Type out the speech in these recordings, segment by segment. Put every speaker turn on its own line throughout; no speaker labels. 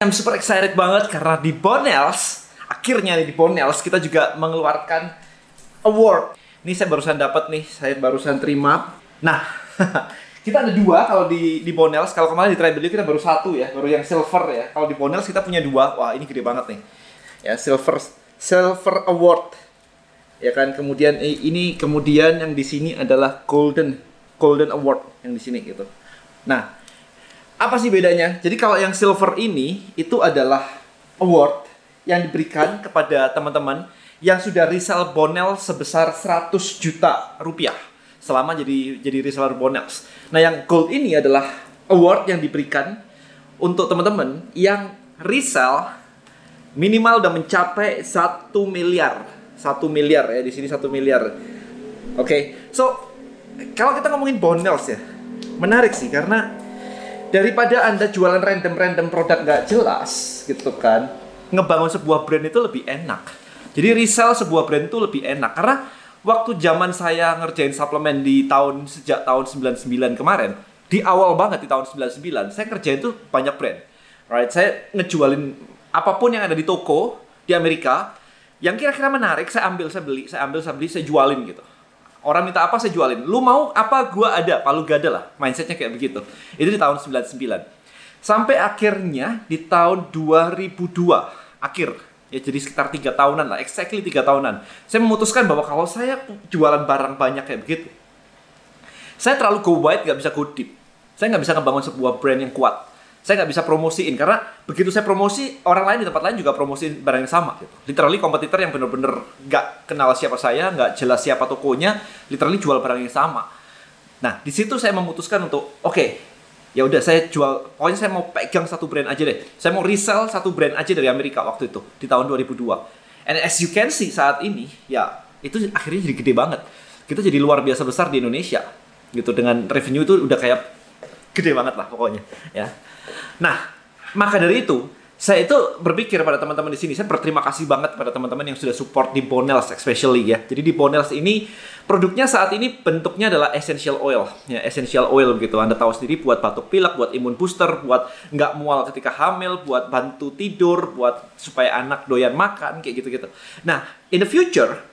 I'm super excited banget karena di Bonels, akhirnya di Bonels kita juga mengeluarkan award. Ini saya barusan dapat nih, saya barusan terima. Nah, kita ada dua kalau di di Bonels. Kalau kemarin di Tribelio kita baru satu ya, baru yang silver ya. Kalau di Bonels kita punya dua. Wah, ini gede banget nih. Ya, silver silver award. Ya kan, kemudian ini kemudian yang di sini adalah golden golden award yang di sini gitu. Nah, apa sih bedanya? Jadi kalau yang silver ini itu adalah award yang diberikan kepada teman-teman yang sudah resell Bonel sebesar 100 juta rupiah selama jadi jadi reseller Bonels. Nah, yang gold ini adalah award yang diberikan untuk teman-teman yang resell minimal udah mencapai 1 miliar. 1 miliar ya, di sini 1 miliar. Oke. Okay. So, kalau kita ngomongin Bonels ya, menarik sih karena daripada anda jualan random-random produk nggak jelas gitu kan ngebangun sebuah brand itu lebih enak. Jadi resell sebuah brand itu lebih enak. Karena waktu zaman saya ngerjain suplemen di tahun sejak tahun 99 kemarin di awal banget di tahun 99 saya kerjain itu banyak brand. Right? Saya ngejualin apa pun yang ada di toko di Amerika yang kira-kira menarik saya ambil saya beli saya ambil saya beli saya jualin gitu Orang minta apa saya jualin. Lu mau apa gua ada. Palu gada lah. Mindsetnya kayak begitu. Itu di tahun 99. Sampai akhirnya di tahun 2002. Akhir. Ya jadi sekitar tiga tahunan lah. Exactly tiga tahunan. Saya memutuskan bahwa kalau saya jualan barang banyak kayak begitu. Saya terlalu go wide gak bisa go deep. Saya nggak bisa ngebangun sebuah brand yang kuat saya nggak bisa promosiin karena begitu saya promosi orang lain di tempat lain juga promosiin barang yang sama gitu. Literally kompetitor yang bener-bener nggak kenal siapa saya, nggak jelas siapa tokonya, literally jual barang yang sama. Nah di situ saya memutuskan untuk oke okay, ya udah saya jual pokoknya saya mau pegang satu brand aja deh. Saya mau resell satu brand aja dari Amerika waktu itu di tahun 2002. And as you can see saat ini ya itu akhirnya jadi gede banget. Kita jadi luar biasa besar di Indonesia gitu dengan revenue itu udah kayak gede banget lah pokoknya ya. Nah, maka dari itu, saya itu berpikir pada teman-teman di sini, saya berterima kasih banget pada teman-teman yang sudah support di Bonels especially ya. Jadi di Bonels ini produknya saat ini bentuknya adalah essential oil, ya essential oil gitu. Anda tahu sendiri buat batuk pilek, buat imun booster, buat nggak mual ketika hamil, buat bantu tidur, buat supaya anak doyan makan kayak gitu-gitu. Nah, in the future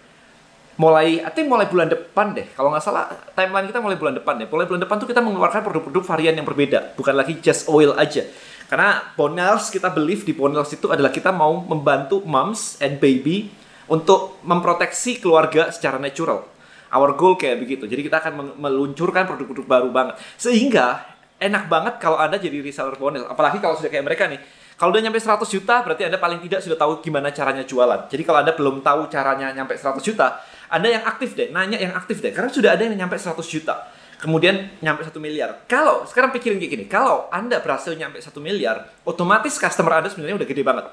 mulai, I mulai bulan depan deh. Kalau nggak salah, timeline kita mulai bulan depan deh. Mulai bulan depan tuh kita mengeluarkan produk-produk varian yang berbeda, bukan lagi just oil aja. Karena Bonels kita believe di Bonels itu adalah kita mau membantu moms and baby untuk memproteksi keluarga secara natural. Our goal kayak begitu. Jadi kita akan meluncurkan produk-produk baru banget. Sehingga enak banget kalau Anda jadi reseller Bonels. Apalagi kalau sudah kayak mereka nih. Kalau udah nyampe 100 juta, berarti Anda paling tidak sudah tahu gimana caranya jualan. Jadi kalau Anda belum tahu caranya nyampe 100 juta, anda yang aktif deh, nanya yang aktif deh. Karena sudah ada yang nyampe 100 juta. Kemudian nyampe 1 miliar. Kalau, sekarang pikirin kayak gini. Kalau Anda berhasil nyampe 1 miliar, otomatis customer Anda sebenarnya udah gede banget.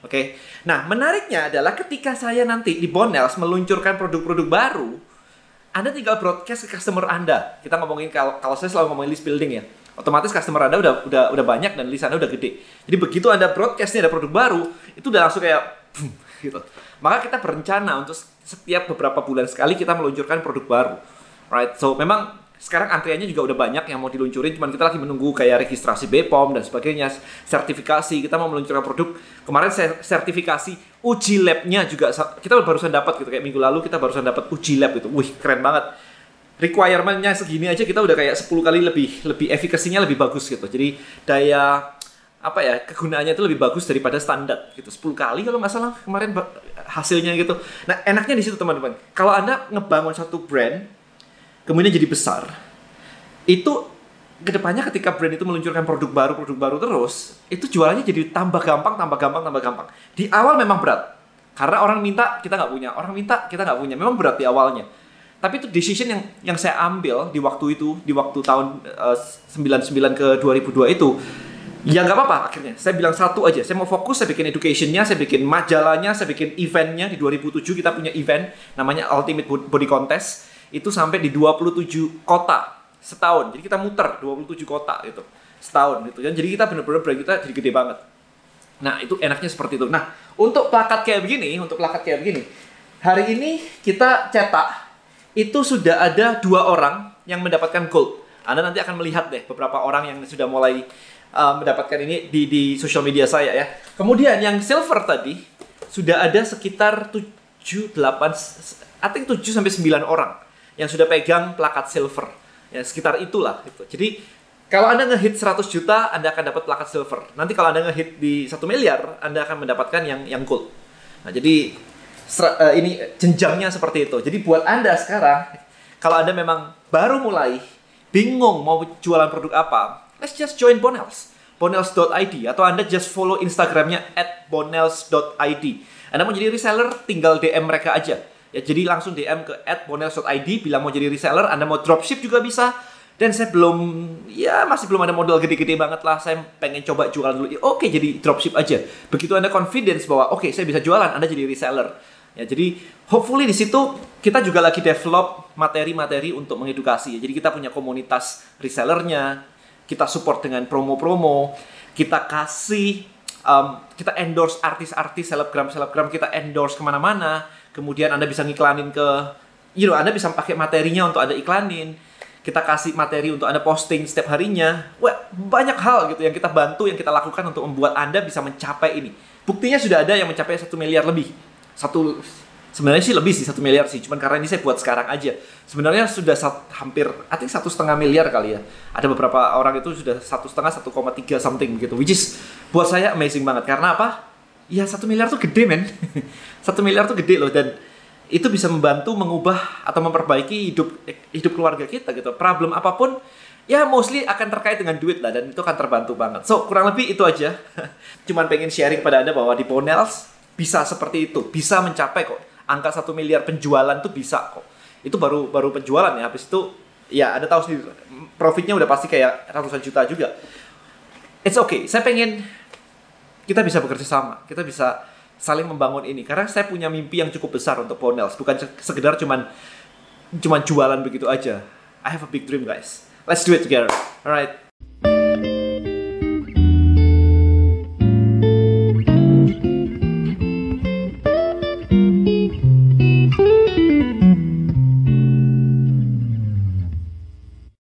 Oke. Okay? Nah, menariknya adalah ketika saya nanti di Bonels meluncurkan produk-produk baru, Anda tinggal broadcast ke customer Anda. Kita ngomongin kalau kalau saya selalu ngomongin list building ya. Otomatis customer Anda udah udah udah banyak dan list Anda udah gede. Jadi begitu Anda broadcastnya ada produk baru, itu udah langsung kayak gitu. Maka kita berencana untuk setiap beberapa bulan sekali kita meluncurkan produk baru. Right? So memang sekarang antriannya juga udah banyak yang mau diluncurin, cuman kita lagi menunggu kayak registrasi BPOM dan sebagainya, sertifikasi, kita mau meluncurkan produk. Kemarin sertifikasi uji labnya juga kita barusan dapat gitu kayak minggu lalu kita barusan dapat uji lab gitu. Wih, keren banget. Requirementnya segini aja kita udah kayak 10 kali lebih lebih efikasinya lebih bagus gitu. Jadi daya apa ya kegunaannya itu lebih bagus daripada standar gitu. 10 kali kalau nggak salah kemarin hasilnya gitu. Nah enaknya di situ teman-teman. Kalau anda ngebangun satu brand kemudian jadi besar itu ke depannya ketika brand itu meluncurkan produk baru produk baru terus itu jualannya jadi tambah gampang tambah gampang tambah gampang. Di awal memang berat. Karena orang minta kita nggak punya. Orang minta kita nggak punya. Memang berat di awalnya. Tapi itu decision yang yang saya ambil di waktu itu di waktu tahun uh, eh, 99 ke 2002 itu Ya nggak apa-apa akhirnya. Saya bilang satu aja. Saya mau fokus, saya bikin educationnya, saya bikin majalahnya, saya bikin eventnya. Di 2007 kita punya event namanya Ultimate Body Contest. Itu sampai di 27 kota setahun. Jadi kita muter 27 kota gitu. Setahun gitu. Jadi kita bener-bener brand kita jadi gede banget. Nah itu enaknya seperti itu. Nah untuk plakat kayak begini, untuk plakat kayak begini. Hari ini kita cetak itu sudah ada dua orang yang mendapatkan gold. Anda nanti akan melihat deh beberapa orang yang sudah mulai uh, mendapatkan ini di di sosial media saya ya. Kemudian yang silver tadi sudah ada sekitar 7 8 I think 7 sampai 9 orang yang sudah pegang plakat silver. Ya, sekitar itulah gitu. Jadi kalau Anda ngehit 100 juta, Anda akan dapat plakat silver. Nanti kalau Anda ngehit di 1 miliar, Anda akan mendapatkan yang yang gold. Nah, jadi uh, ini jenjangnya seperti itu. Jadi buat Anda sekarang, kalau Anda memang baru mulai, bingung mau jualan produk apa, let's just join Bonels. Bonels.id atau Anda just follow Instagramnya at bonels.id. Anda mau jadi reseller, tinggal DM mereka aja. Ya, jadi langsung DM ke at bonels.id, bilang mau jadi reseller, Anda mau dropship juga bisa, dan saya belum ya masih belum ada modal gede-gede banget lah. Saya pengen coba jualan dulu. Oke jadi dropship aja. Begitu anda confidence bahwa oke saya bisa jualan anda jadi reseller. Ya jadi hopefully di situ kita juga lagi develop materi-materi untuk mengedukasi. Jadi kita punya komunitas resellernya kita support dengan promo-promo kita kasih um, kita endorse artis-artis selebgram selebgram kita endorse ke mana-mana kemudian anda bisa ngiklanin ke you know anda bisa pakai materinya untuk ada iklanin kita kasih materi untuk Anda posting setiap harinya. Wah, banyak hal gitu yang kita bantu, yang kita lakukan untuk membuat Anda bisa mencapai ini. Buktinya sudah ada yang mencapai satu miliar lebih. Satu sebenarnya sih lebih sih satu miliar sih, cuman karena ini saya buat sekarang aja. Sebenarnya sudah sat, hampir, I think satu setengah miliar kali ya. Ada beberapa orang itu sudah satu setengah, satu koma tiga something gitu, which is buat saya amazing banget. Karena apa? Ya satu miliar tuh gede men. satu miliar tuh gede loh dan itu bisa membantu mengubah atau memperbaiki hidup hidup keluarga kita gitu. Problem apa pun ya mostly akan terkait dengan duit lah dan itu akan terbantu banget. So kurang lebih itu aja. Cuman pengen sharing pada anda bahwa di Bonels bisa seperti itu, bisa mencapai kok angka satu miliar penjualan tuh bisa kok. Itu baru baru penjualan ya. Habis itu ya anda tahu sih profitnya udah pasti kayak ratusan juta juga. It's okay. Saya pengen kita bisa bekerja sama, kita bisa saling membangun ini karena saya punya mimpi yang cukup besar untuk Ponels bukan sekedar cuman cuman jualan begitu aja I have a big dream guys let's do it together alright